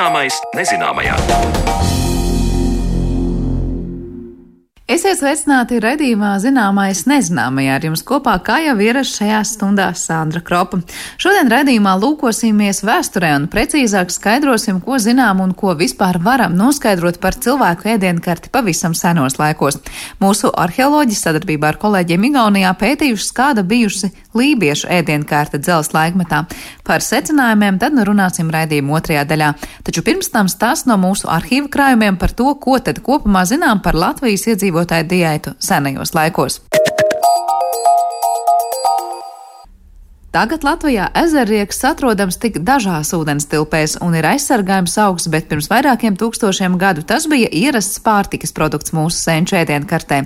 Zināmais nezināmajā. Esiet sveicināti redzījumā zināmais nezināmajā ar jums kopā, kā jau ierasts šajās stundās Sandra Kropa. Šodien redzījumā lūkosimies vēsturē un precīzāk skaidrosim, ko zinām un ko vispār varam noskaidrot par cilvēku ēdienkarti pavisam senos laikos. Mūsu arheoloģi sadarbībā ar kolēģiem Igaunijā pētījuši, kāda bijusi lībiešu ēdienkarte dzels laikmetā. Par secinājumiem tad nu runāsim redzījuma otrajā daļā. Taču pirms tam stāsts no mūsu arhīva krājumiem par to, ko tad kopumā zinām par Latvijas iedzīvotāju iedzīvotāju diētu senajos laikos. Tagad Latvijā ezerrieks atrodams tik dažās ūdens tilpēs un ir aizsargājums augsts, bet pirms vairākiem tūkstošiem gadu tas bija ierasts pārtikas produkts mūsu senču ēdienkartē.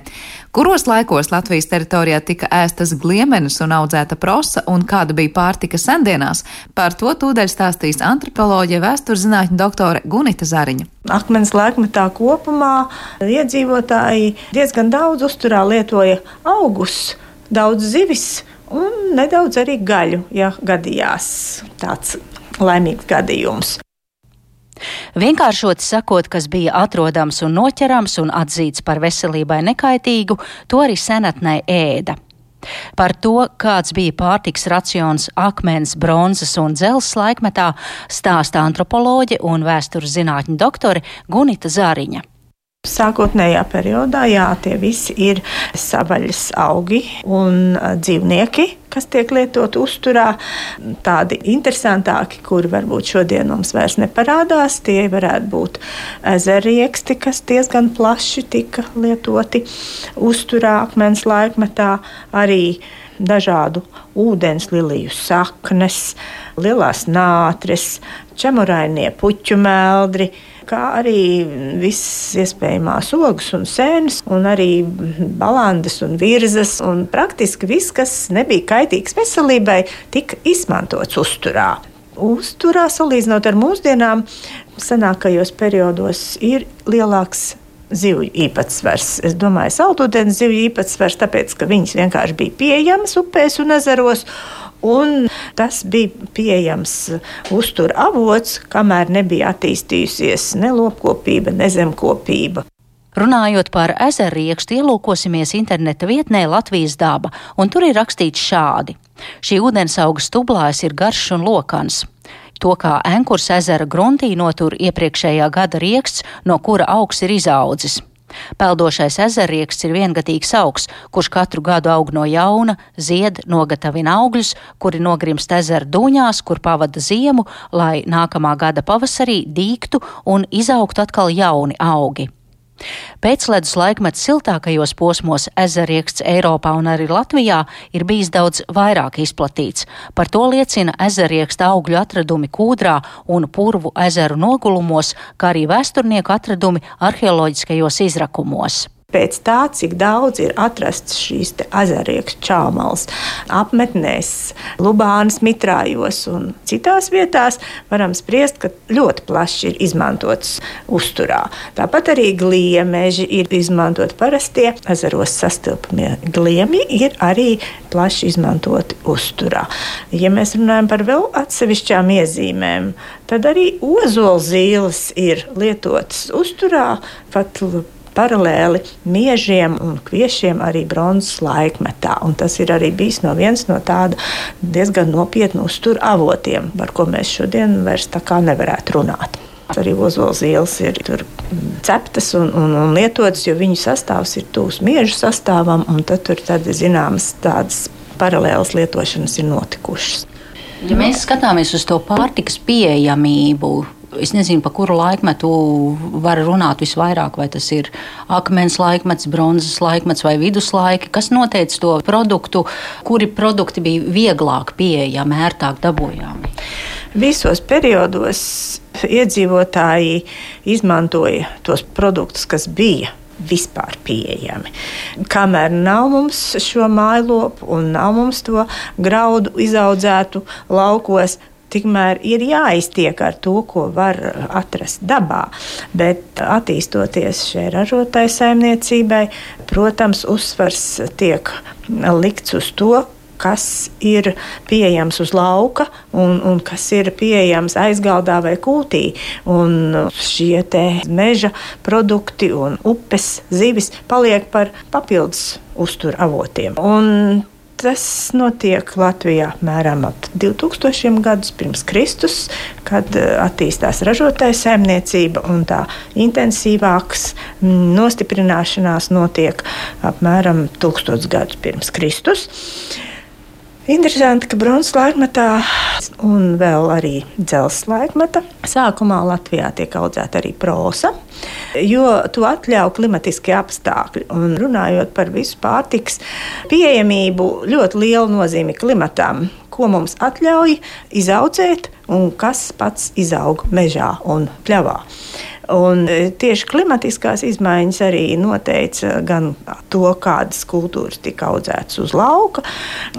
Kuros laikos Latvijas teritorijā tika ēstas gliemenes un audzēta prosa un kāda bija pārtika sendienās, par to tūdaļ stāstīs antropoloģija vēsturzinātņu doktore Gunita Zariņa. Akmens laikmetā kopumā iedzīvotāji diezgan daudz uzturā lietoja augus, daudz zivis un nedaudz arī gaļu, ja gadījās tāds laimīgs gadījums. Vienkāršot sakot, kas bija atrodams un noķerams un atzīts par veselībai nekaitīgu, to arī senatnē ēda. Par to, kāds bija pārtiks racions akmens, bronzas un dzelzs laikmetā, stāsta antropoloģe un vēstures zinātņu doktore Gunita Zāriņa. Sākotnējā periodā, jā, tie visi ir savaļas augi un dzīvnieki, kas tiek lietoti uzturā. Tādi interesantāki, kuri varbūt šodien mums vairs neparādās, tie varētu būt ezerieksti, kas diezgan plaši tika lietoti uzturā akmens laikmetā, arī dažādu ūdens liliju saknes, lielās nātres, čemurainie puķu meldri kā arī visas iespējamās ogas un sēnes, un arī balandas un virzas. Un praktiski viss, kas nebija kaitīgs veselībai, tika izmantots uzturā. Uzturā salīdzinot ar mūsdienām, senākajos periodos ir lielāks zivju īpatsvars. Es domāju, saldūdens zivju īpatsvars, tāpēc, ka viņas vienkārši bija pieejamas upēs un ezeros. Un tas bija pieejams uztura avots, kamēr nebija attīstījusies ne lopkopība, ne zemkopība. Runājot par ezerriekstu, ielūkosimies interneta vietnē Latvijas daba, un tur ir rakstīts šādi: Šī ūdensauga stublājs ir garš un lokans. To kā Enkurs ezera gruntī notur iepriekšējā gada rieksts, no kura augs ir izaudzis. Peldošais ezerrieksts ir viengatīgs augs, kurš katru gadu aug no jauna, zied, nogatavina augļus, kuri nogrimst ezera dūņās, kur pavada ziemu, lai nākamā gada pavasarī dīktu un izaugtu atkal jauni augi. Pēcledus laikmeta siltākajos posmos ezerieksts Eiropā un arī Latvijā ir bijis daudz vairāk izplatīts. Par to liecina ezerieksta augļu atradumi Kūdrā un Purvu ezeru nogulumos, kā arī vēsturnieku atradumi arheoloģiskajos izrakumos pēc tā, cik daudz ir atrasts šīs azariekstu čāmals apmetnēs, Lubānas mitrājos un citās vietās, varam spriest, ka ļoti plaši ir izmantots uzturā. Tāpat arī gliemeži ir izmantoti parastie ezeros sastilpamie gliemi, ir arī plaši izmantoti uzturā. Ja mēs runājam par vēl atsevišķām iezīmēm, tad arī ozolzīles ir lietotas uzturā, pat paralēli miežiem un kviešiem arī bronzas laikmetā. Un tas ir arī bijis no viens no tāda diezgan nopietnu uzturu avotiem, par ko mēs šodien vairs tā kā nevarētu runāt. Arī ozols ielas ir ceptas un, un, un lietotas, jo viņu sastāvs ir tūs miežu sastāvam, un tad tur tad zināmas tādas paralēlas lietošanas ir notikušas. Ja mēs skatāmies uz to pārtikas pieejamību, es nezinu, pa kuru laikmetu var runāt visvairāk, vai tas ir akmens laikmets, bronzas laikmets vai viduslaiki. Kas noteica to produktu, kuri produkti bija vieglāk pieejami, ērtāk dabūjami? Visos periodos iedzīvotāji izmantoja tos produktus, kas bija vispār pieejami. Kamēr nav mums šo mājlopu un nav mums to graudu izaudzētu laukos, tikmēr ir jāiztiek ar to, ko var atrast dabā. Bet attīstoties šai ražotāju saimniecībai, protams, uzsvars tiek likts uz to, kas ir pieejams uz lauka un, un kas ir pieejams aizgaldā vai kūtī. Un šie meža produkti un upes zivis paliek par papildus uzturu avotiem. Un Tas notiek Latvijā apmēram ap 2000 gadus pirms Kristus, kad eh, attīstās ražotāja saimniecība un tā intensīvāks mm, nostiprināšanās notiek apmēram 1000 gadus pirms Kristus. Interesanti, ka bronzas laikmetā un vēl arī dzelzceļa laikmetā sākumā Latvijā tiek audzēta arī prosa, jo to atļauj klimatiskie apstākļi. Un runājot par visu pārtiks pieejamību, ļoti liela nozīme klimatam, ko mums atļauj izaudzēt un kas pats izaug mežā un pļavā. Un e, tieši klimatiskās izmaiņas arī noteica gan to, kādas kultūras tika audzētas uz lauka.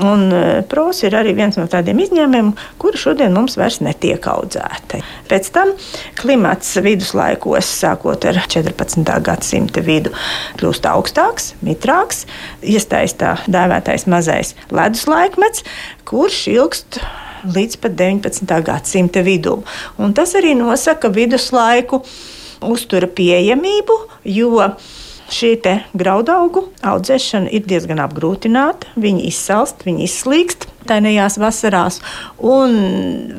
Un e, pros ir arī viens no tādiem izņēmumiem, kuri šodien mums vairs netiek audzēti. Pēc tam klimats viduslaikos, sākot ar 14. gadsimta vidu, kļūst augstāks, mitrāks, iestājas tā dēvētais mazais ledus laikmets, kurš ilgst līdz pat 19. gadsimta vidum. Un tas arī nosaka viduslaiku uztura pieejamību, jo šī graudaugu audzēšana ir diezgan apgrūtināta. Viņi izsalst, viņi izslīkst tainajās vasarās, un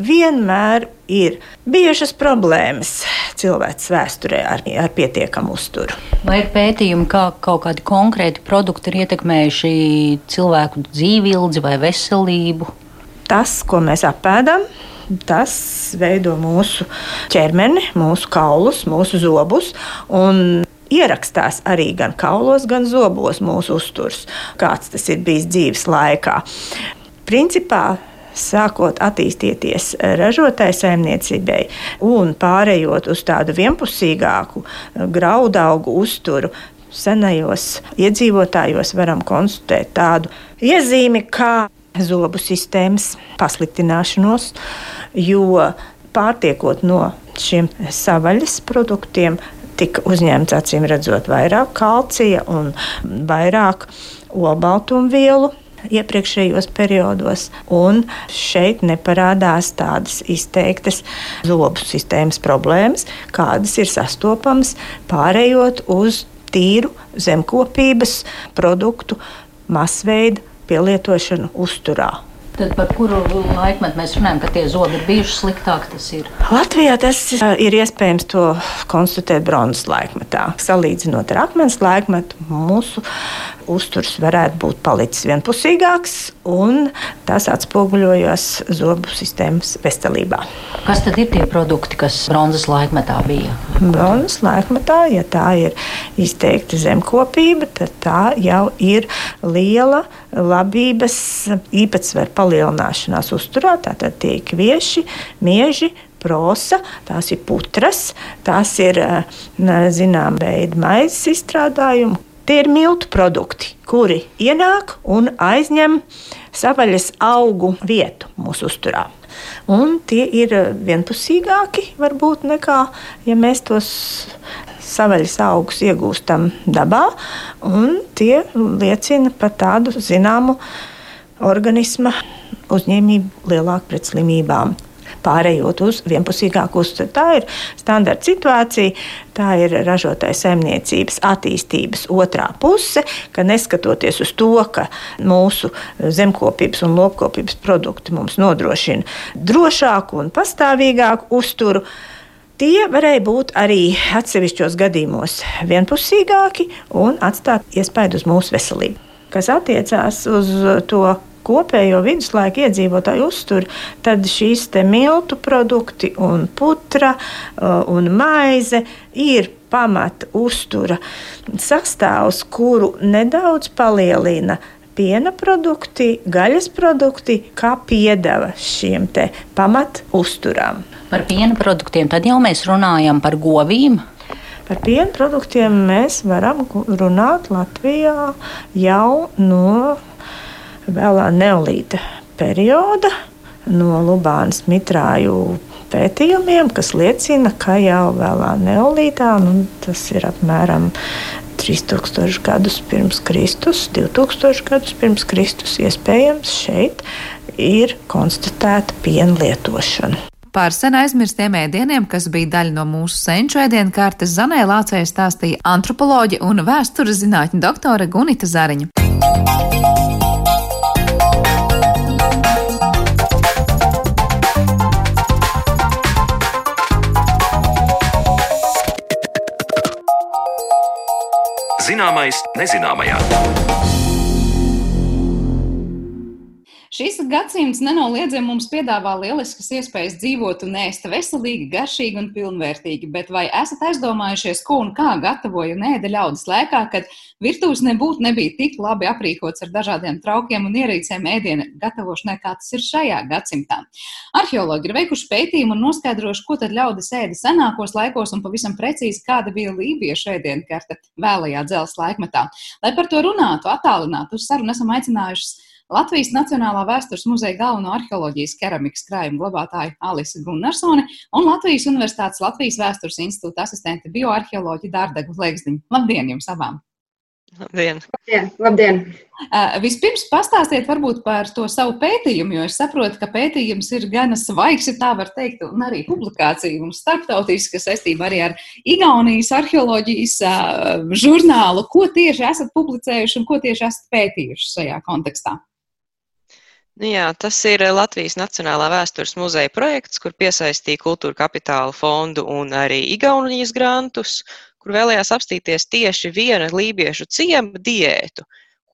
vienmēr ir bijušas problēmas cilvēks vēsturē ar, ar pietiekamu uzturu. Vai ir pētījumi, kā kaut kādi konkrēti produkti ir ietekmējuši cilvēku dzīvi ilgi vai veselību? Tas, ko mēs apēdam, Tas veido mūsu ķermeni, mūsu kaulus, mūsu zobus. Ierakstās arī gan kaulos, gan zobos mūsu uzturs, kāds tas ir bijis dzīves laikā. Principā sākot attīstīties ražotāju saimniecībai un pārējot uz tādu vienpusīgāku graudaugu uzturu, senajos iedzīvotājos varam konstatēt tādu iezīmi kā zobu sistēmas pasliktināšanos, jo pārtiekot no šiem savaļas produktiem, tika uzņemts acīm redzot vairāk kalcija un vairāk olbaltumvielu iepriekšējos periodos, un šeit neparādās tādas izteiktas zobu sistēmas problēmas, kādas ir sastopamas pārējot uz tīru zemkopības produktu masveida pielietošanu uzturā. Tad par kuru laikmetu mēs runājam, ka tie zobi ir bijuši sliktāki? Latvijā tas ir iespējams to konstatēt bronzas laikmetā. Salīdzinot ar akmens laikmetu, mūsu uzturs varētu būt palicis vienpusīgāks, un tas atspoguļojas zobu sistēmas veselībā. Kas tad ir tie produkti, kas bronzas laikmetā bija? Bronzas laikmetā, ja tā ir izteikta zemkopība, tad tā jau ir liela labības īpatsvera palielināšanās uzturā. Tātad tiek vieši, mieži, prosa, tās ir putras, tās ir zināmā veida maizes izstrādājumi, Tie ir miltu produkti, kuri ienāk un aizņem savaļas augu vietu mūsu uzturā. Un tie ir vienpusīgāki varbūt nekā, ja mēs tos savaļas augus iegūstam dabā, tie liecina par tādu zināmu organisma uzņēmību lielāku pret slimībām pārējot uz vienpusīgāku uzturu. Tā ir standarta situācija, tā ir ražotāja saimniecības attīstības otrā puse, ka neskatoties uz to, ka mūsu zemkopības un lopkopības produkti mums nodrošina drošāku un pastāvīgāku uzturu. Tie varēja būt arī atsevišķos gadījumos vienpusīgāki un atstāt iespaidu uz mūsu veselību. Kas attiecās uz to kopējo viduslaiku iedzīvotāju uzturu, tad šīs miltu produkti un putra uh, un maize ir pamata uztura sastāvs, kuru nedaudz palielina piena produkti, gaļas produkti, kā piedeva šiem pamat uzturām. Par piena produktiem tad jau mēs runājam par govīm. Par piena produktiem mēs varam runāt Latvijā jau no vēlā neolīta perioda no Lubānas mitrāju pētījumiem, kas liecina, ka jau vēlā neolītā, nu, tas ir apmēram 3000 gadus pirms Kristus, 2000 gadus pirms Kristus iespējams šeit ir konstatēta piena lietošana. Par sen aizmirstiem ēdieniem, kas bija daļa no mūsu senču ēdienu kārtas, Zanē Lācē stāstīja antropoloģi un vēstures zinātņu doktore Gunita Zariņa. Zināmais nezināmajā. Šis gadsimts nenoliedzami mums piedāvā lieliskas iespējas dzīvot un ēst veselīgi, garšīgi un pilnvērtīgi, bet vai esat aizdomājušies, ko un kā gatavoja un ēda ļaudis laikā, kad virtuves nebūtu nebija tik labi aprīkots ar dažādiem traukiem un ierīcēm ēdiena gatavošanai, kā tas ir šajā gadsimtā? Arheologi ir veikuši pētījumu un noskaidrojuši, ko tad ļaudis ēda senākos laikos un pavisam precīzi, kāda bija lībiešu ēdienu karte vēlajā dzelzs laikmetā. Lai par to runātu, attālinātu, uz sarunu esam aicinājuši Latvijas Nacionālā vēstures muzeja galveno arheoloģijas keramikas krājumu glabātāju Alisa Gunnarsone un Latvijas Universitātes Latvijas vēstures institūta asistente bioarheoloģija Dārdegu Legzdiņu. Labdien jums abām! Labdien! Labdien! Labdien. Uh, vispirms pastāstiet varbūt par to savu pētījumu, jo es saprotu, ka pētījums ir gan svaigs, ja tā var teikt, un arī publikācija mums starptautiska saistība arī ar Igaunijas arheoloģijas uh, žurnālu. Ko tieši esat publicējuši un ko tieši esat pētījuši šajā kontekstā? Nu jā, tas ir Latvijas Nacionālā vēstures muzeja projekts, kur piesaistīja Kultūra kapitāla fondu un arī Igaunijas grantus, kur vēlējās apstīties tieši viena lībiešu ciema diētu,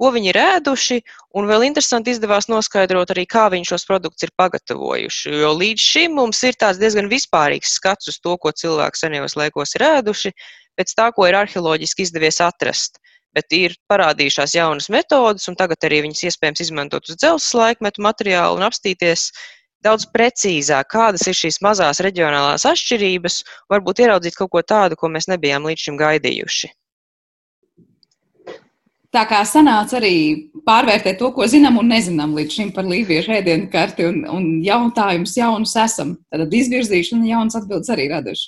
ko viņi ir ēduši, un vēl interesanti izdevās noskaidrot arī, kā viņi šos produktus ir pagatavojuši. Jo līdz šim mums ir tāds diezgan vispārīgs skats uz to, ko cilvēki senajos laikos ir ēduši, pēc tā, ko ir arheoloģiski izdevies atrast bet ir parādījušās jaunas metodes, un tagad arī viņas iespējams izmantot uz dzelzceļa laikmetu materiālu un apstīties daudz precīzāk, kādas ir šīs mazās reģionālās atšķirības, varbūt ieraudzīt kaut ko tādu, ko mēs nebijām līdz šim gaidījuši. Tā kā sanāca arī pārvērtēt to, ko zinām un nezinām līdz šim par lībiešu ēdienu karti un, un jautājumus jaunus esam. Tad izvirzīšana un jaunas atbildes arī raduši.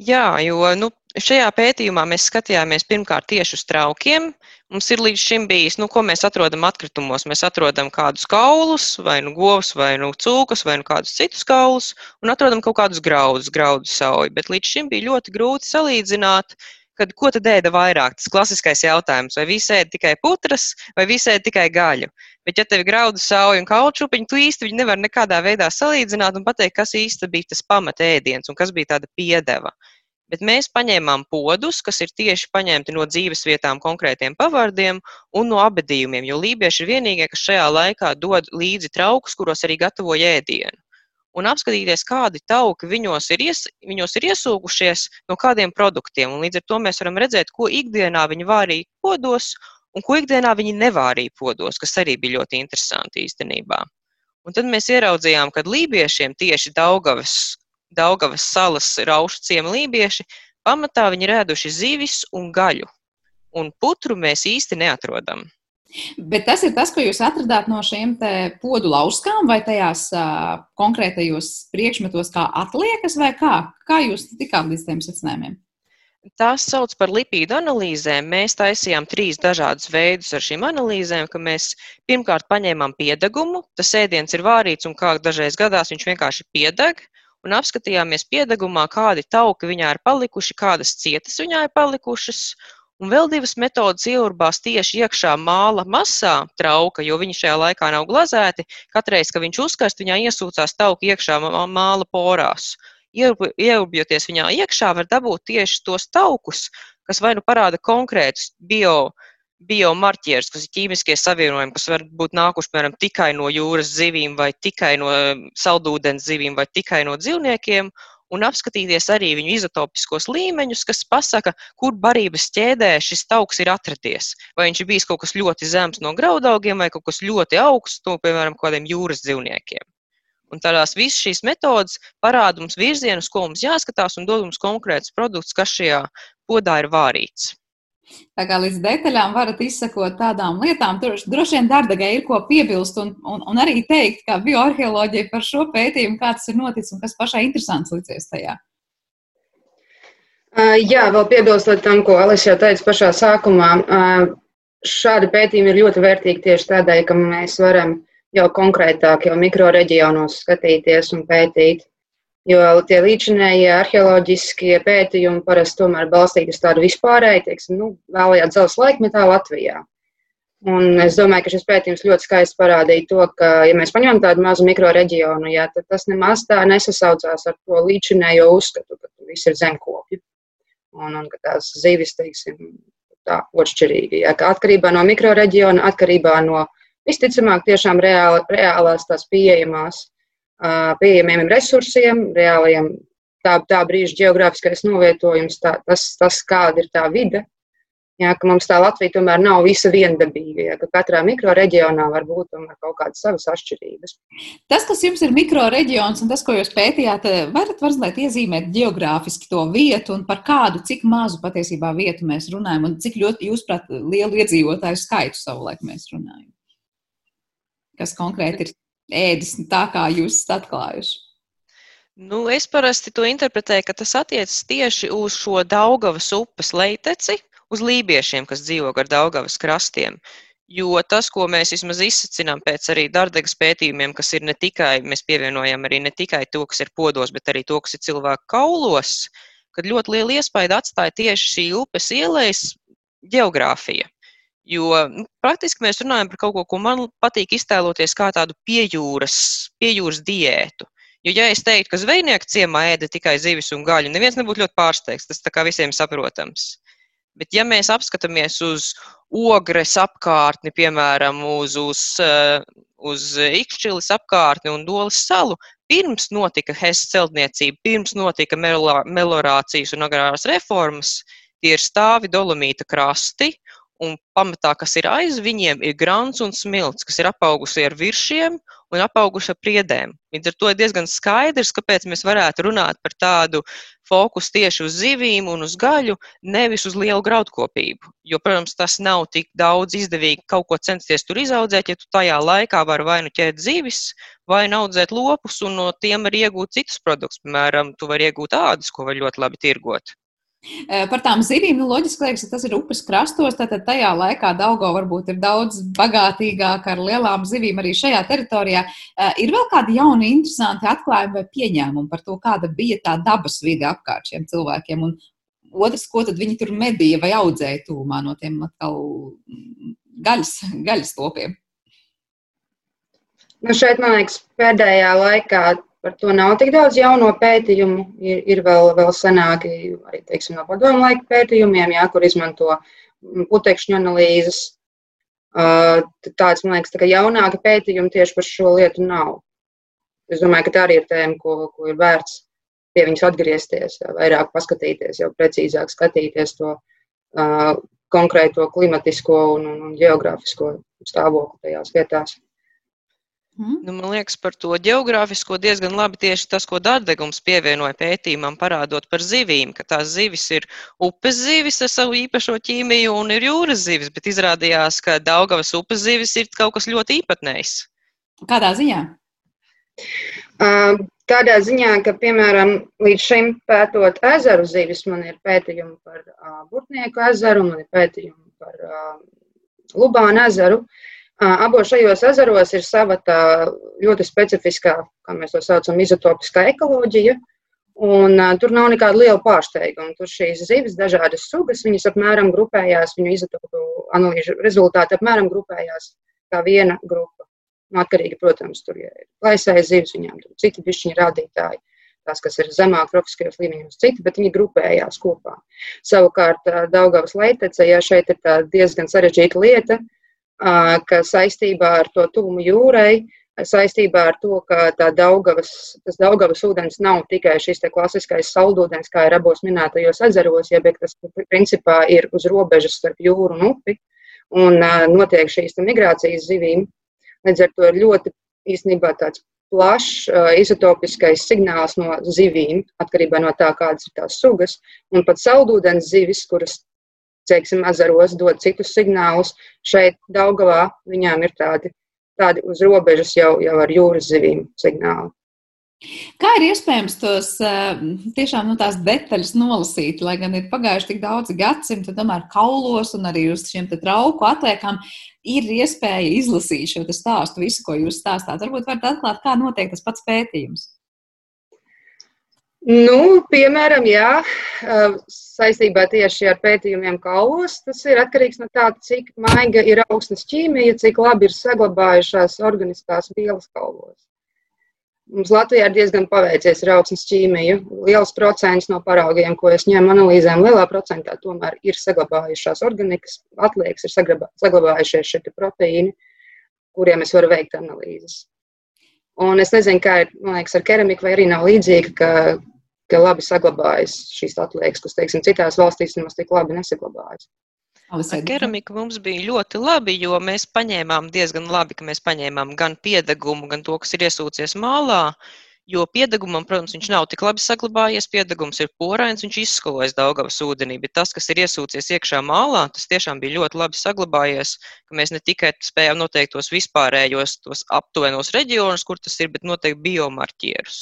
Jā, jo nu, Šajā pētījumā mēs skatījāmies pirmkārt tieši uz traukiem. Mums ir līdz šim bijis, nu, ko mēs atrodam atkritumos. Mēs atrodam kādus kaulus, vai nu govs, vai nu cūkas, vai nu kādus citus kaulus, un atrodam kaut kādus graudus, graudu sauju. Bet līdz šim bija ļoti grūti salīdzināt, kad, ko tad ēda vairāk. Tas klasiskais jautājums, vai visi ēda tikai putras, vai visi ēda tikai gaļu. Bet, ja tev ir graudu sauja un kaulu čūpiņa, tu īsti viņu nevar nekādā veidā salīdzināt un pateikt, kas īsti bija tas pamatēdiens un kas bija tāda piedeva bet mēs paņēmām podus, kas ir tieši paņemti no dzīves vietām konkrētiem pavārdiem un no abadījumiem, jo lībieši ir vienīgie, kas šajā laikā dod līdzi traukus, kuros arī gatavo ēdienu. Un apskatīties, kādi tauki viņos ir, ies, viņos ir iesūkušies no kādiem produktiem. Un līdz ar to mēs varam redzēt, ko ikdienā viņi vārīja podos un ko ikdienā viņi nevārīja podos, kas arī bija ļoti interesanti īstenībā. Un tad mēs ieraudzījām, ka lībiešiem tieši Daugavas Daugavas salas raušu ciema lībieši, pamatā viņi ir ēduši zivis un gaļu, un putru mēs īsti neatrodam. Bet tas ir tas, ko jūs atradāt no šiem podu lauskām, vai tajās uh, konkrētajos priekšmetos, kā atliekas, vai kā? Kā jūs tikāt līdz tiem secinājumiem? Tās sauc par lipīdu analīzēm. Mēs taisījām trīs dažādus veidus ar šīm analīzēm, ka mēs pirmkārt paņēmām piedegumu, tas ēdiens ir vārīts un kā dažreiz gadās viņš vienkārši piedeg, un apskatījāmies piedegumā, kādi tauki viņā ir palikuši, kādas cietas viņā ir palikušas. Un vēl divas metodas ieurbās tieši iekšā māla masā trauka, jo viņi šajā laikā nav glazēti. Katreiz, kad viņš uzkast, viņā iesūcās tauki iekšā māla porās. Ieurbjoties viņā iekšā, var dabūt tieši tos taukus, kas vai nu parāda konkrētus bio biomarķierus, kas ir ķīmiskie savienojumi, kas var būt nākuši piemēram tikai no jūras zivīm, vai tikai no um, saldūdens zivīm, vai tikai no dzīvniekiem, un apskatīties arī viņu izotopiskos līmeņus, kas pasaka, kur barības ķēdē šis augs ir atradies. Vai viņš ir bijis kaut kas ļoti zems no graudaugiem, vai kaut kas ļoti augsts no, piemēram, kādiem jūras dzīvniekiem. Un tādās visas šīs metodas parāda mums virzienus, ko mums jāskatās, un dod mums konkrētus produktus, kas šajā podā ir vārīts. Tā kā līdz detaļām varat izsakot tādām lietām, tur droši vien Dārdagai ir ko piebilst un, un, un arī teikt, kā bioarheoloģija par šo pētījumu, kā tas ir noticis un kas pašai interesants licies tajā. Jā, vēl piebilstot tam, ko Alis jau teica pašā sākumā. Šādi pētījumi ir ļoti vērtīgi tieši tādēļ, ka mēs varam jau konkrētāk, jau mikroreģionos skatīties un pētīt. Jo tie līdzinējie arheoloģiskie pētījumi parasti tomēr balstīti uz tādu vispārēju, teiksim, nu, vēlajā dzelzs laikmetā Latvijā. Un es domāju, ka šis pētījums ļoti skaisti parādīja to, ka, ja mēs paņemam tādu mazu mikroreģionu, jā, tad tas nemaz tā nesasaucās ar to līdzinējo uzskatu, ka viss ir zemkopju. Un, un ka tās zivis, teiksim, tā otršķirīgi. Ja, atkarībā no mikroreģiona, atkarībā no visticamāk tiešām reāli, reālās tās pieejamās, pieejamiem resursiem, reālajiem tā, tā brīža geogrāfiskais novietojums, tā, tas, tas, kāda ir tā vide. Jā, ka mums tā Latvija tomēr nav visa viendabīga, jā, ka katrā mikroreģionā var būt kaut kādas savas atšķirības. Tas, kas jums ir mikroreģions un tas, ko jūs pētījāt, varat mazliet iezīmēt geogrāfiski to vietu un par kādu, cik mazu patiesībā vietu mēs runājam un cik ļoti, jūs prāt, lielu iedzīvotāju skaitu savulaik mēs runājam? Kas konkrēti ir ēdis tā, kā jūs esat atklājuši? Nu, es parasti to interpretēju, ka tas attiecas tieši uz šo Daugavas upes leiteci, uz lībiešiem, kas dzīvo gar Daugavas krastiem. Jo tas, ko mēs vismaz izsacinām pēc arī Dardegas pētījumiem, kas ir ne tikai, mēs pievienojam arī ne tikai to, kas ir podos, bet arī to, kas ir cilvēku kaulos, kad ļoti liela iespēja atstāja tieši šī upes ielais geogrāfija. Jo nu, praktiski mēs runājam par kaut ko, ko man patīk iztēloties kā tādu piejūras, piejūras diētu. Jo, ja es teiktu, ka zvejnieku ciemā ēda tikai zivis un gaļu, neviens nebūtu ļoti pārsteigts. Tas tā kā visiem saprotams. Bet, ja mēs apskatāmies uz ogres apkārtni, piemēram, uz, uz, eh, uz Ikšķilis apkārtni un Dolas salu, pirms notika Hess celtniecība, pirms notika melorācijas un agrārās reformas, tie ir stāvi dolomīta krasti, un pamatā, kas ir aiz viņiem, ir grants un smilts, kas ir apaugusi ar viršiem un apauguši ar priedēm. Līdz ar to ir diezgan skaidrs, kāpēc mēs varētu runāt par tādu fokusu tieši uz zivīm un uz gaļu, nevis uz lielu graudkopību. Jo, protams, tas nav tik daudz izdevīgi kaut ko censties tur izaudzēt, ja tu tajā laikā vari vai nu ķert zivis, vai audzēt lopus un no tiem arī iegūt citus produktus. Piemēram, tu vari iegūt ādus, ko var ļoti labi tirgot. Par tām zivīm, nu, loģiski liekas, ka tas ir upes krastos, tad tajā laikā Daugo varbūt ir daudz bagātīgāka ar lielām zivīm arī šajā teritorijā. Ir vēl kādi jauni, interesanti atklājumi vai pieņēmumi par to, kāda bija tā dabas vide apkārt šiem cilvēkiem. Un otrs, ko viņi tur medīja vai audzēja tūmā no tiem atkal gaļas, gaļas lopiem. Nu šeit, man liekas, pēdējā laikā Par to nav tik daudz jauno pētījumu. Ir, ir vēl, vēl senāki, arī teiksim, no padomu laika pētījumiem, jā, kur izmanto putekšņu analīzes. Tāds, man liekas, tā jaunāka pētījuma tieši par šo lietu nav. Es domāju, ka tā arī ir tēma, ko, ko ir vērts pie viņas atgriezties, jā, vairāk paskatīties, jau precīzāk skatīties to uh, konkrēto klimatisko un, un, un geogrāfisko stāvokli tajās vietās. Mm. Nu, man liekas, par to geogrāfisko diezgan labi tieši tas, ko Dārdegums pievienoja pētījumam, parādot par zivīm, ka tās zivis ir upes zivis ar savu īpašo ķīmiju un ir jūras zivis, bet izrādījās, ka Daugavas upes zivis ir kaut kas ļoti īpatnējs. Kādā ziņā? Tādā ziņā, ka, piemēram, līdz šim pētot ezeru zivis, man ir pētījumi par Burtnieku ezeru, man ir pētījumi par Lubānu ezeru. Uh, Abos šajos ezeros ir sava tā ļoti specifiskā, kā mēs to saucam, izotopiskā ekoloģija. Un, uh, tur nav nekāda liela pārsteiguma. Tur šīs zivis, dažādas sugas, viņas apmēram grupējās, viņu izotopu analīžu rezultāti apmēram grupējās kā viena grupa. Nu, atkarīgi, protams, tur ir plaisais zivis, viņām tur citi bišķiņi rādītāji. Tās, kas ir zemāk tropiskajos līmeņos, citi, bet viņi grupējās kopā. Savukārt, Daugavas leitece, ja šeit ir diezgan sarežģīta lieta, uh, ka saistībā ar to tuvumu jūrai, saistībā ar to, ka Daugavas, tas Daugavas ūdens nav tikai šis klasiskais saldūdens, kā ir abos minētajos ezeros, bet tas principā ir uz robežas starp jūru un upi, un notiek šīs migrācijas zivīm. Līdz ar to ir ļoti īstenībā tāds plašs izotopiskais signāls no zivīm, atkarībā no tā, kādas ir tās sugas. Un pat saldūdens zivis, kuras teiksim, ezeros dod citus signālus. Šeit Daugavā viņām ir tādi, tādi uz robežas jau, jau ar jūras zivīm signāli. Kā ir iespējams tos tiešām nu, tās detaļas nolasīt, lai gan ir pagājuši tik daudzi gadsimti, tomēr kaulos un arī uz šiem trauku atliekām ir iespēja izlasīt šo stāstu, visu, ko jūs stāstāt. Varbūt varat atklāt, kā notiek tas pats pētījums. Nu, piemēram, jā, saistībā tieši ar pētījumiem kaulos, tas ir atkarīgs no tā, cik maiga ir augstnes ķīmija, cik labi ir saglabājušās organiskās vielas kaulos. Mums Latvijā ir diezgan paveicies ar augsnes ķīmiju. Liels procents no paraugiem, ko es ņēmu analīzēm, lielā procentā tomēr ir saglabājušās organikas, atliekas ir saglabājušies šie proteīni, kuriem es varu veikt analīzes. Un es nezinu, kā ir liekas, ar keramiku, vai arī nav līdzīga, ka, ka labi saglabājas šīs atliekas, kas, teiksim, citās valstīs nemaz tik labi nesaglabājas. Ar keramiku mums bija ļoti labi, jo mēs paņēmām diezgan labi, ka mēs paņēmām gan piedegumu, gan to, kas ir iesūcies mālā. Jo piedegumam, protams, viņš nav tik labi saglabājies. Piedegums ir porains, viņš izskalojas Daugavas ūdenī, bet tas, kas ir iesūcies iekšā mālā, tas tiešām bija ļoti labi saglabājies. Mēs ne tikai spējām noteikt tos vispārējos, tos aptuvenos reģionus, kur tas ir, bet noteikti biomarķierus.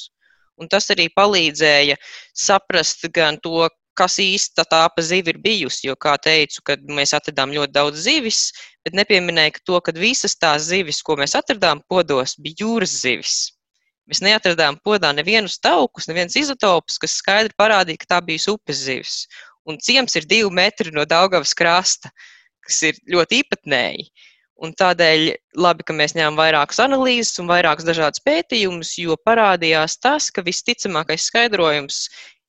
Un tas arī palīdzēja saprast gan to, kas īsti tā pa zivi ir bijusi. Jo, kā teicu, kad mēs atradām ļoti daudz zivis, bet nepieminēju to, ka visas tās zivis, ko mēs atradām podos, bija jūras zivis. Mēs neatradām podā nevienus taukus, nevienas izotopus, kas skaidri parādīja, ka tā bija upes zivis. Un ciems ir divi metri no Daugavas krasta, kas ir ļoti īpatnēji. Un tādēļ labi, ka mēs ņēmām vairākas analīzes un vairākus dažādus pētījumus, jo parādījās tas, ka visticamākais skaidrojums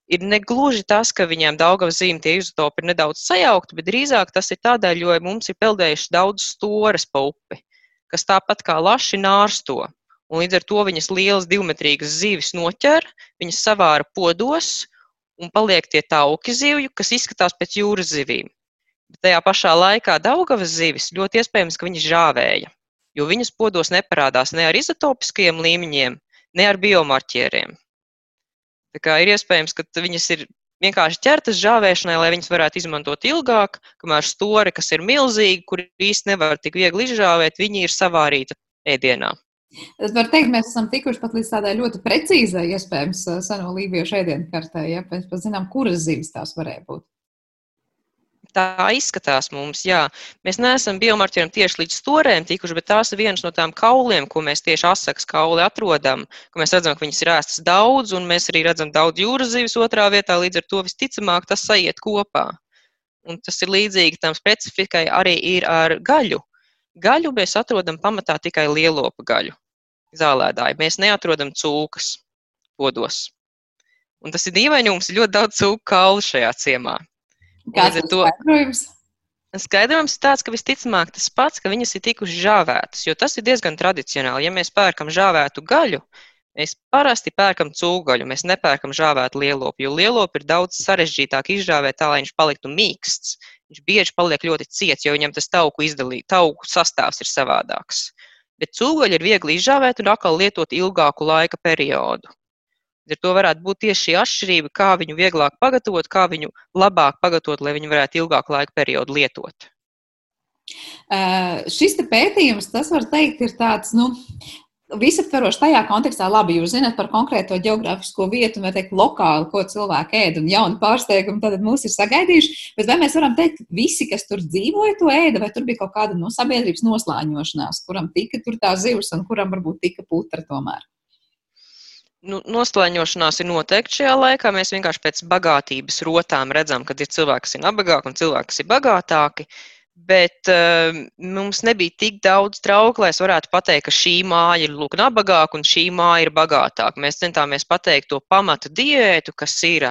ir ne gluži tas, ka viņiem Daugavas zīme tie izotopi ir nedaudz sajaukti, bet drīzāk tas ir tādēļ, jo mums ir peldējuši daudz stores pa upi, kas tāpat kā laši nārsto. Un līdz ar to viņas lielas divmetrīgas zivis noķer, viņas savāra podos un paliek tie tauki zivju, kas izskatās pēc jūras zivīm. Bet tajā pašā laikā Daugavas zivis ļoti iespējams, ka viņas žāvēja, jo viņas podos neparādās ne ar izotopiskajiem līmeņiem, ne ar biomarķieriem. Tā kā ir iespējams, ka viņas ir vienkārši ķertas žāvēšanai, lai viņas varētu izmantot ilgāk, kamēr stori, kas ir milzīgi, kur īsti nevar tik viegli izžāvēt, viņi ir savārīti ēdienā. Es varu teikt, mēs esam tikuši pat līdz tādai ļoti precīzai, iespējams, seno lībiešu ēdienu kartē, ja mēs pat zinām, kuras zivis tās varēja būt. Tā izskatās mums, jā. Mēs neesam biomarķieriem tieši līdz storēm tikuši, bet tās ir vienas no tām kauliem, ko mēs tieši asakas kauli atrodam, mēs redzam, ka viņas ir ēstas daudz, un mēs arī redzam daudz jūras zivis otrā vietā, līdz ar to visticamāk tas sajiet kopā. Un tas ir līdzīgi tam specifikai arī ir ar gaļu. Gaļu mēs atrodam pamatā tikai lielopu gaļu, zālēdāju. Mēs neatrodam cūkas podos. Un tas ir dīvaini, mums ir ļoti daudz cūku kaulu šajā ciemā. Kāds ir to skaidrojums? Skaidrojums ir tāds, ka visticamāk tas pats, ka viņas ir tikušas žāvētas, jo tas ir diezgan tradicionāli. Ja mēs pērkam žāvētu gaļu, mēs parasti pērkam cūgaļu, mēs nepērkam žāvētu lielopu, jo lielopu ir daudz sarežģītāk izžāvēt tā, lai viņš paliktu mīksts. Viņš bieži paliek ļoti ciets, jo viņam tas tauku, izdalī, tauku sastāvs ir savādāks. Bet cūgaļa ir viegli izžāvēt un atkal lietot ilgāku laika periodu. Ar to varētu būt tieši šī atšķirība, kā viņu vieglāk pagatavot, kā viņu labāk pagatavot, lai viņi varētu ilgāku laika periodu lietot. Uh, šis pētījums, tas var teikt, ir tāds, nu, visaptveroši tajā kontekstā, labi, jūs zināt par konkrēto geogrāfisko vietu, vai teikt, lokāli, ko cilvēki ēd, un jauni pārsteigumi tad mūs ir sagaidījuši. Bet vai mēs varam teikt, ka visi, kas tur dzīvoja, to ēda, vai tur bija kaut kāda no sabiedrības noslāņošanās, kuram tika tur tā zivs un kuram varbūt tika putra tomēr? Nu, noslēņošanās ir noteikti šajā laikā. Mēs vienkārši pēc bagātības rotām redzam, ka ir cilvēki, kas ir nabagāki un cilvēki, kas ir bagātāki. Bet uh, mums nebija tik daudz trauku, lai es varētu pateikt, ka šī māja ir lūk, nabagāka un šī māja ir bagātāka. Mēs centāmies pateikt to pamata diētu, kas ir.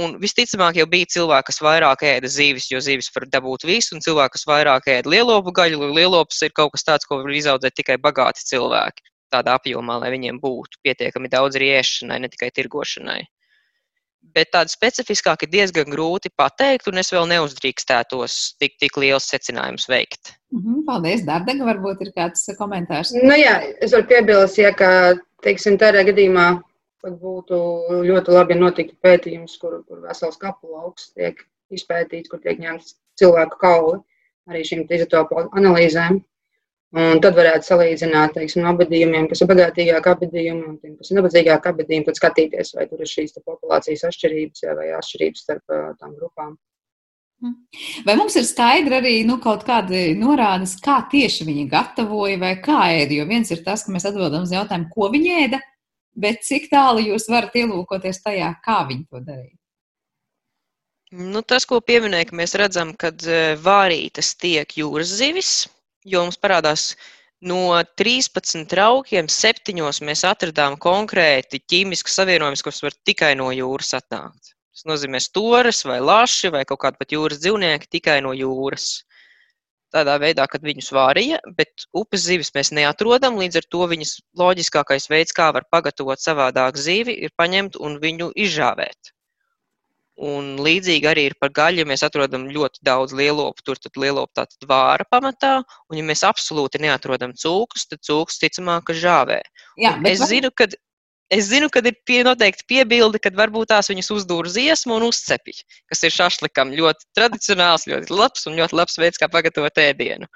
Un visticamāk, jau bija cilvēki, kas vairāk ēda zīves, jo zīves var dabūt visu, un cilvēki, kas vairāk ēda lielopu gaļu, jo lielops ir kaut kas tāds, ko var izaudzēt tikai bagāti cilvēki tādā apjomā, lai viņiem būtu pietiekami daudz arī ēšanai, ne tikai tirgošanai. Bet tādu specifiskāk ir diezgan grūti pateikt, un es vēl neuzdrīkstētos tik, tik liels secinājums veikt. Mhm, paldies, Dārdaga. Varbūt ir kāds komentārs. Nu, jā, es varu piebilst, ja, ka, teiksim, tādā gadījumā būtu ļoti labi notiktu pētījums, kur, kur vesels kapu lauks tiek izpētīts, kur tiek ņemts cilvēku kauli arī šīm izotopu analīzēm. Un tad varētu salīdzināt teiksim, abadījumiem, kas ir bagātīgāki abadījumi un tiem, kas ir nabadzīgāki abadījumi, tad skatīties, vai tur ir šīs populācijas atšķirības vai atšķirības starp tām grupām. Hm. Vai mums ir skaidri arī nu, kaut kādi norādes, kā tieši viņi gatavoja vai kā ēda? Jo viens ir tas, ka mēs atbildam uz jautājumu, ko viņi ēda, bet cik tālu jūs varat ielūkoties tajā, kā viņi to darīja? Nu, tas, ko pieminēja, ka mēs redzam, ka vārītas tiek jūras zivis, jo mums parādās no 13 traukiem, septiņos mēs atradām konkrēti ķīmiskus savienojumus, kas var tikai no jūras atnākt. Tas nozīmē stūres vai laši vai kaut kādi pat jūras dzīvnieki tikai no jūras. Tādā veidā, kad viņus vārīja, bet upes zivis mēs neatrodam, līdz ar to viņas loģiskākais veids, kā var pagatavot savādāk zivi, ir paņemt un viņu izžāvēt. Un līdzīgi arī ir par gaļu. Mēs atrodam ļoti daudz lielopu, tur tad lielopu tātad vāra pamatā. Un, ja mēs absolūti neatrodam cūkus, tad cūkus ticamāk, ka žāvē. Jā, es, var... zinu, kad, es zinu, kad ir pie, noteikti piebilde, kad varbūt tās viņas uzdūr ziesmu un uzcepj, kas ir šašlikam ļoti tradicionāls, ļoti labs un ļoti labs veids, kā pagatavot ēdienu.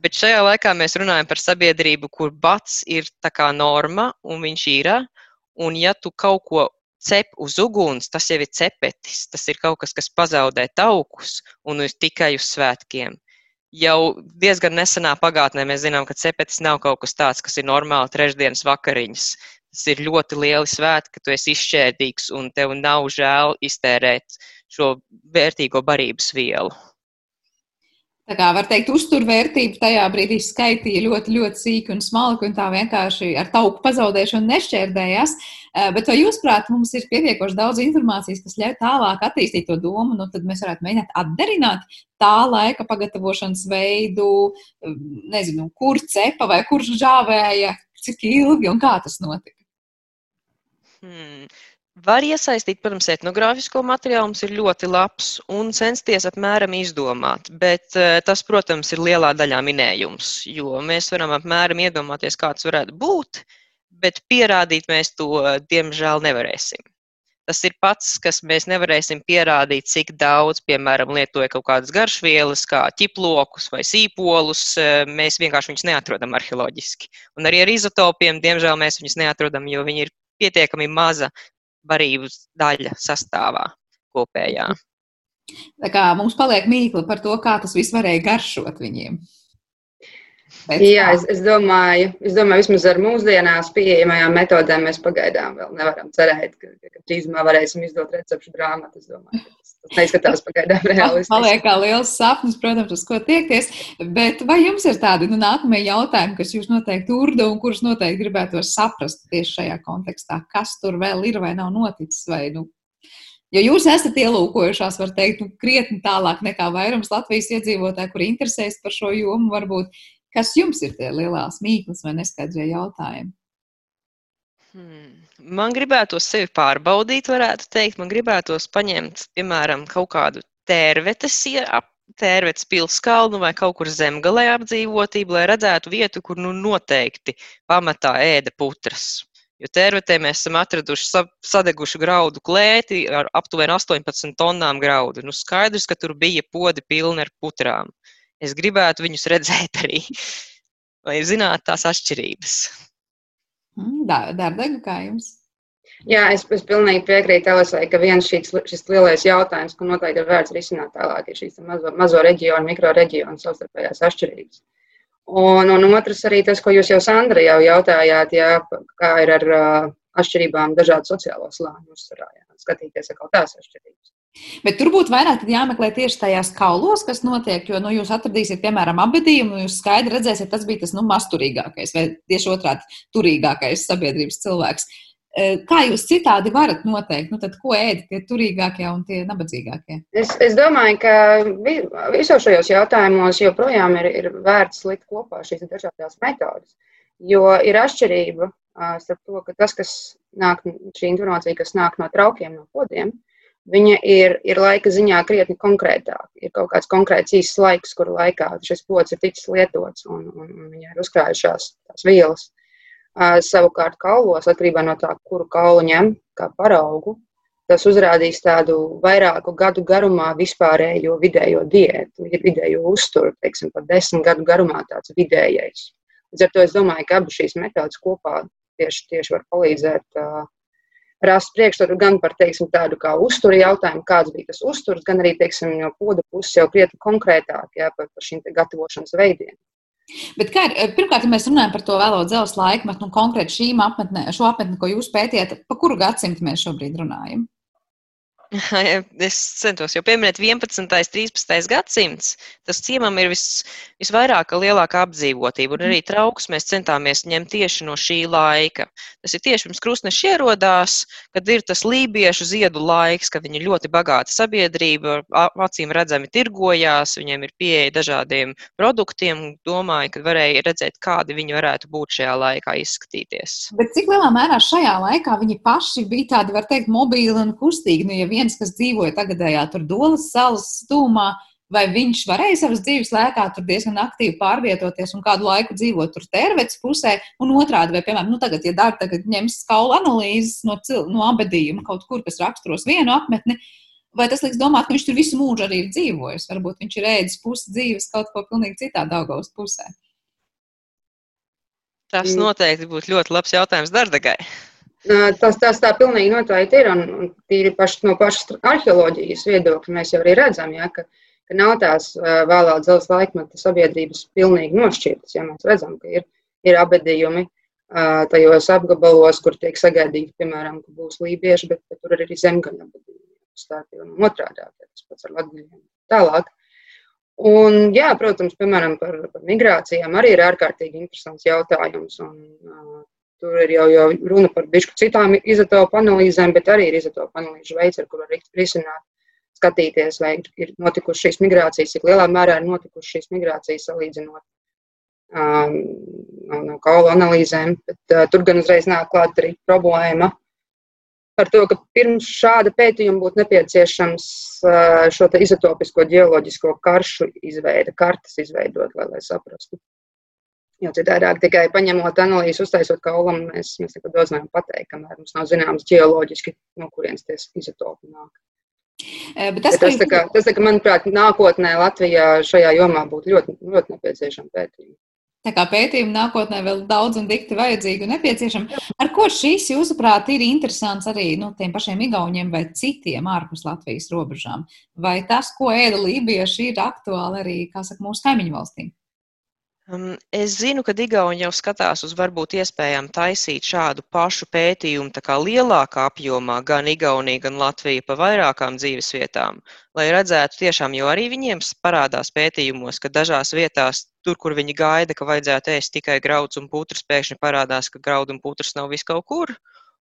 Bet šajā laikā mēs runājam par sabiedrību, kur bats ir tā kā norma un viņš ir. Un ja tu kaut ko cep uz uguns, tas jau ir cepetis. Tas ir kaut kas, kas pazaudē taukus un ir tikai uz svētkiem. Jau diezgan nesenā pagātnē mēs zinām, ka cepetis nav kaut kas tāds, kas ir normāli trešdienas vakariņas. Tas ir ļoti lieli svētki, ka tu esi izšķēdīgs un tev nav žēl iztērēt šo vērtīgo barības vielu. Tā kā var teikt, uzturvērtība tajā brīdī skaitīja ļoti, ļoti sīki un smalki, un tā vienkārši ar tauku pazaudēšanu nešķērdējās. Eh, bet vai jūs, prāt, mums ir pietiekoši daudz informācijas, kas ļauj tālāk attīstīt to domu, nu tad mēs varētu mēģināt atdarināt tā laika pagatavošanas veidu, eh, nezinu, kur cepa vai kurš žāvēja, cik ilgi un kā tas notika? Hmm. Var iesaistīt, protams, etnogrāfisko materiālu, mums ir ļoti labs un censties apmēram izdomāt, bet eh, tas, protams, ir lielā daļā minējums, jo mēs varam apmēram iedomāties, kāds varētu būt, bet pierādīt mēs to, diemžēl, nevarēsim. Tas ir pats, kas mēs nevarēsim pierādīt, cik daudz, piemēram, lietoja kaut kādas garšvielas, kā ķiplokus vai sīpolus. Eh, mēs vienkārši viņus neatrodam arheoloģiski. Un arī ar izotopiem, diemžēl, mēs viņus neatrodam, jo viņi ir pietiekami maza barības daļa sastāvā kopējā. Tā kā mums paliek mīkla par to, kā tas viss varēja garšot viņiem. Pēc Jā, es, es, domāju, es domāju, vismaz ar mūsdienās pieejamajām metodēm mēs pagaidām vēl nevaram cerēt, ka, ka drīzumā varēsim izdot recepšu grāmatu. Es domāju, ka neizskatās pagaidām realistiski. Paliek kā liels sapnis, protams, uz ko tiekties. Bet vai jums ir tādi nu, nākamie jautājumi, kas jūs noteikti urda un kurus noteikti gribētu saprast tieši šajā kontekstā? Kas tur vēl ir vai nav noticis? Vai, nu, Jo jūs esat ielūkojušās, var teikt, nu, krietni tālāk nekā vairums Latvijas iedzīvotāji, kuri interesējas par šo jomu, varbūt Kas jums ir tie lielās mīklas vai neskaidrie jautājumi? Hmm. Man gribētos sevi pārbaudīt, varētu teikt. Man gribētos paņemt, piemēram, kaut kādu tērvetes, tērvetes pilskalnu vai kaut kur zemgalē apdzīvotību, lai redzētu vietu, kur nu noteikti pamatā ēda putras. Jo tērvetē mēs esam atraduši sadegušu graudu klēti ar aptuveni 18 tonnām graudu. Nu, skaidrs, ka tur bija podi pilni ar putrām. Es gribētu viņus redzēt arī, lai zinātu tās atšķirības. Mm, Dārdega, kā jums? Jā, es, es pilnīgi piekrītu Elisai, ka viens šis, šis lielais jautājums, ko noteikti ir vērts risināt tālāk, ir šīs mazo, mazo reģionu, mikro reģionu savstarpējās atšķirības. Un, un otrs arī tas, ko jūs jau Sandra jau jautājāt, jā, kā ir ar uh, atšķirībām dažādu sociālo slāņu uzturā, jā, skatīties atkal tās atšķirības. Bet tur būtu vairāk jāmeklē tieši tajās kaulos, kas notiek. Jo nu, jūs atradīsiet, piemēram, abadījumu, un jūs skaidri redzēsiet, tas bija tas nu, masturīgākais vai tieši otrādi turīgākais sabiedrības cilvēks. E, kā jūs citādi varat noteikt, nu, tad, ko ēd tie turīgākie un tie nabadzīgākie? Es, es domāju, ka visos šajos jautājumos joprojām ir, ir vērts likt kopā šīs dažādas metodas. Jo ir atšķirība starp to, ka tas, kas nāk, šī informācija, kas nāk no traukiem, no podiem, uh, viņa ir, ir laika ziņā krietni konkrētāka. Ir kaut kāds konkrēts īsts laiks, kuru laikā šis pods ir ticis lietots un, un, un viņa ir uzkrājušās tās vielas. Uh, savukārt kaulos, atkarībā no tā, kuru kaulu ņem kā paraugu, tas uzrādīs tādu vairāku gadu garumā vispārējo vidējo diētu, vidējo uzturu, teiksim, pat desmit gadu garumā tāds vidējais. Līdz ar to es domāju, ka abas šīs metodas kopā tieši, tieši var palīdzēt uh, rast priekšstatu gan par teiksim, tādu kā uzturu jautājumu, kāds bija tas uzturs, gan arī teiksim, no poda puses jau krietni konkrētāk jā, par, par šīm gatavošanas veidiem. Bet kā ir, pirmkārt, ja mēs runājam par to vēlo dzelzs laikmetu, nu, konkrēti šīm apmetnē, šo apmetni, ko jūs pētījāt, pa kuru gadsimtu mēs šobrīd runājam? Es centos jau pieminēt 11. un 13. gadsimts. Tas ciemam ir vis, visvairāk lielākā apdzīvotība, un arī trauks mēs centāmies ņemt tieši no šī laika. Tas ir tieši pirms krustneša ierodās, kad ir tas lībiešu ziedu laiks, kad viņi ir ļoti bagāta sabiedrība, acīm redzami tirgojās, viņiem ir pieeja dažādiem produktiem, domāju, ka varēja redzēt, kādi viņi varētu būt šajā laikā izskatīties. Bet cik lielā mērā šajā laikā viņi paši bija tādi, var teikt, mobīli un kustīgi? Nu, ja viens, kas dzīvoja tagadējā tur Dolas salas stūmā, vai viņš varēja savas dzīves laikā tur diezgan aktīvi pārvietoties un kādu laiku dzīvot tur tervetes pusē, un otrādi, vai, piemēram, nu tagad, ja dara tagad ņems skaulu analīzes no, cil, no abadījuma kaut kur, kas raksturos vienu apmetni, vai tas liks domāt, ka viņš tur visu mūžu arī ir dzīvojis, varbūt viņš ir ēdis pusi dzīves kaut ko pilnīgi citā Daugavas pusē. Tas mm. noteikti būtu ļoti labs jautājums Dardagai. Tas, tas tā pilnīgi noteikti ir. Un, un tīri paši, no pašas arheoloģijas viedokļa mēs jau arī redzam, ja, ka, ka nav tās vēlā dzelzs laikmeta sabiedrības pilnīgi nošķirtas. Ja mēs redzam, ka ir, ir abedījumi tajos apgabalos, kur tiek sagaidīti, piemēram, ka būs lībieši, bet, bet tur ir arī zemgaļa abedījumi. Stāti un otrādā, tas pats ar latgaļiem. Tālāk. Un, jā, protams, piemēram, par, par migrācijām arī ir ārkārtīgi interesants jautājums. Un, Tur ir jau, jau runa par bišku citām izotopu analīzēm, bet arī ir izotopu analīžu veids, ar kuru var risināt, skatīties, vai ir notikušas šīs migrācijas, cik lielā mērā ir notikušas šīs migrācijas salīdzinot um, no, no kaulu analīzēm. Bet, uh, tur gan uzreiz nāk klāt arī problēma par to, ka pirms šāda pētījuma būtu nepieciešams uh, šo izotopisko geoloģisko karšu izveide, kartas izveidot, lai, lai saprastu. Jo citādāk tikai paņemot analīzi, uztaisot kaulam, mēs, mēs daudz nevaram pateikt, kamēr mums nav zināms ģeoloģiski, no kurienes tie izotopi nāk. Bet tas, tas, tā kā, tas tā kā, manuprāt, nākotnē Latvijā šajā jomā būtu ļoti, ļoti nepieciešama pētījuma. Tā kā pētījumi nākotnē vēl daudz un dikti vajadzīgi un nepieciešami. Ar ko šīs, jūsuprāt, ir interesants arī nu, tiem pašiem igauniem vai citiem ārpus Latvijas robežām? Vai tas, ko ēda lībieši, ir aktuāli arī, kā saka, mūsu kaimiņu valstīm? Um, es zinu, ka Igauni jau skatās uz varbūt iespējām taisīt šādu pašu pētījumu tā kā lielākā apjomā gan Igaunija, gan Latvija pa vairākām dzīves vietām, lai redzētu tiešām, jo arī viņiem parādās pētījumos, ka dažās vietās, tur, kur viņi gaida, ka vajadzētu ēst tikai graudus un putrus, pēkšņi parādās, ka graudu un putrus nav vis kaut kur.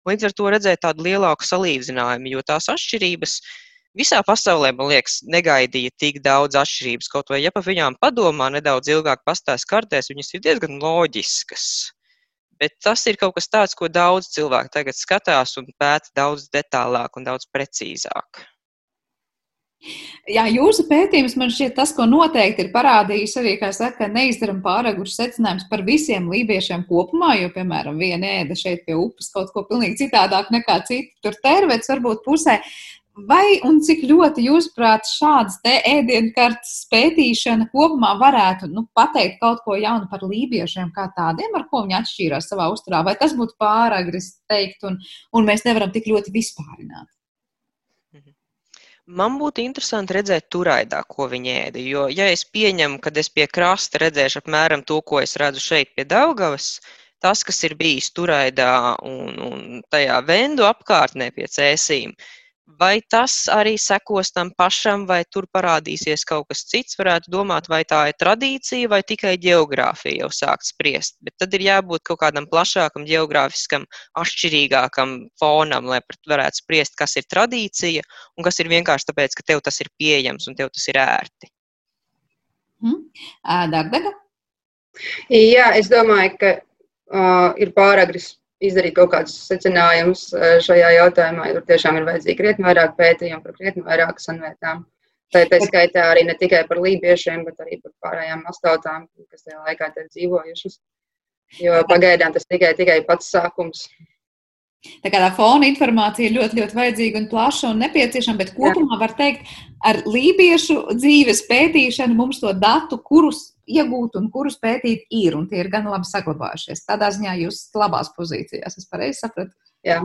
Līdz ar to redzēt tādu lielāku salīdzinājumu, jo tās atšķirības ir Visā pasaulē, man liekas, negaidīja tik daudz atšķirības. Kaut vai ja par viņām padomā nedaudz ilgāk pastāst kartēs, viņas ir diezgan loģiskas. Bet tas ir kaut kas tāds, ko daudz cilvēku tagad skatās un pēta daudz detālāk un daudz precīzāk. Jā, jūsu pētījums man šķiet tas, ko noteikti ir parādījis arī, kā saka, neizdaram pāragru secinājums par visiem lībiešiem kopumā, jo, piemēram, viena ēda šeit pie upes kaut ko pilnīgi citādāk nekā cita tur tervets varbūt pusē. Vai un cik ļoti, jūsuprāt, šādas ēdienkartes pētīšana kopumā varētu nu, pateikt kaut ko jaunu par lībiešiem kā tādiem, ar ko viņi atšķīrās savā uzturā? Vai tas būtu pāragri teikt, un, un mēs nevaram tik ļoti vispārināt? Man būtu interesanti redzēt turaidā, ko viņi ēda. Jo, ja es pieņemu, ka es pie krasta redzēšu apmēram to, ko es redzu šeit pie Daugavas, tas, kas ir bijis turaidā un, un tajā vendu apkārtnē pie cēsīm, Vai tas arī sekos tam pašam, vai tur parādīsies kaut kas cits? Varētu domāt, vai tā ir tradīcija vai tikai geogrāfija jau sākt spriest. Bet tad ir jābūt kaut kādam plašākam, geogrāfiskam, atšķirīgākam fonam, lai varētu spriest, kas ir tradīcija un kas ir vienkārši tāpēc, ka tev tas ir pieejams un tev tas ir ērti. Hmm. Dārdaga? Jā, es domāju, ka uh, ir pāragri izdarīt kaut kādus secinājumus eh, šajā jautājumā, jo tur tiešām ir vajadzīgi krietni vairāk pētījumu par krietni vairāk sanvietām. Tā ir skaitā arī ne tikai par lībiešiem, bet arī par pārējām astautām, kas tajā laikā ir dzīvojušas. Jo pagaidām tas tikai, tikai pats sākums. Tā kā tā fona informācija ir ļoti, ļoti vajadzīga un plaša un nepieciešama, bet kopumā Jā. var teikt, ar lībiešu dzīves pētīšanu mums to datu, kurus iegūt un kurus pētīt, ir, un tie ir gan labi saglabājušies. Tādā ziņā jūs esat labās pozīcijās, es pareizi sapratu? Jā.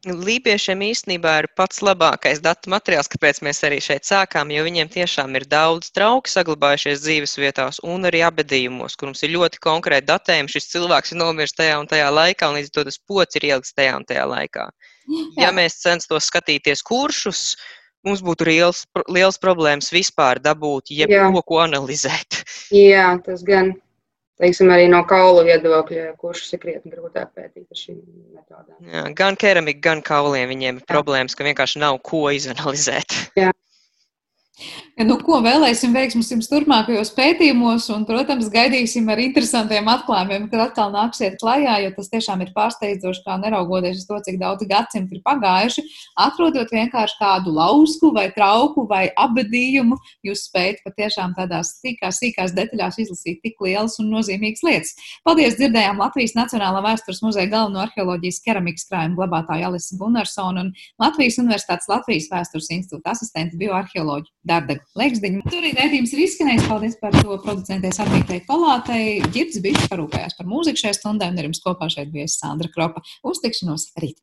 Lībiešiem īstenībā ir pats labākais datu materiāls, kāpēc mēs arī šeit sākām, jo viņiem tiešām ir daudz trauku saglabājušies dzīves vietās un arī abadījumos, kur mums ir ļoti konkrēti datējumi. Šis cilvēks ir nomiris tajā un tajā laikā, un līdz ar to tas pots ir ielikts tajā un tajā laikā. Jā. Ja mēs censtos skatīties kuršus, mums būtu liels, liels problēmas vispār dabūt jebko, ko analizēt. Jā, tas gan teiksim, arī no kaulu viedokļa, kurš ir krietni grūtāk pētīt ar šīm metodēm. Jā, gan keramika, gan kauliem viņiem ir Jā. problēmas, ka vienkārši nav ko izanalizēt. Jā. Nu, ko vēlēsim veiksmus jums turpmākajos pētījumos, un, protams, gaidīsim ar interesantiem atklājumiem, kad atkal nāksiet klajā, jo tas tiešām ir pārsteidzoši, kā neraugoties uz to, cik daudz gadsimti ir pagājuši. Atrodot vienkārši kādu lausku vai trauku vai abadījumu, jūs spējat patiešām tādās sīkās, sīkās detaļās izlasīt tik lielas un nozīmīgas lietas. Paldies! Dzirdējām Latvijas Nacionālā vēstures muzeja galveno arheoloģijas keramikas krājuma glabātāju Alisu Gunarsonu un Latvijas Universitātes Latvijas vēstures institūta asistentu bioarheoloģiju Dārdegu Leiksdiņu. Tur arī redzījums ir izskanējis. Paldies par to producentēs Armītei Palātei. Girds Bišs parūpējās par mūziku šajā stundē un ar jums kopā šeit bija Sandra Kropa. Uz tikšanos rīt!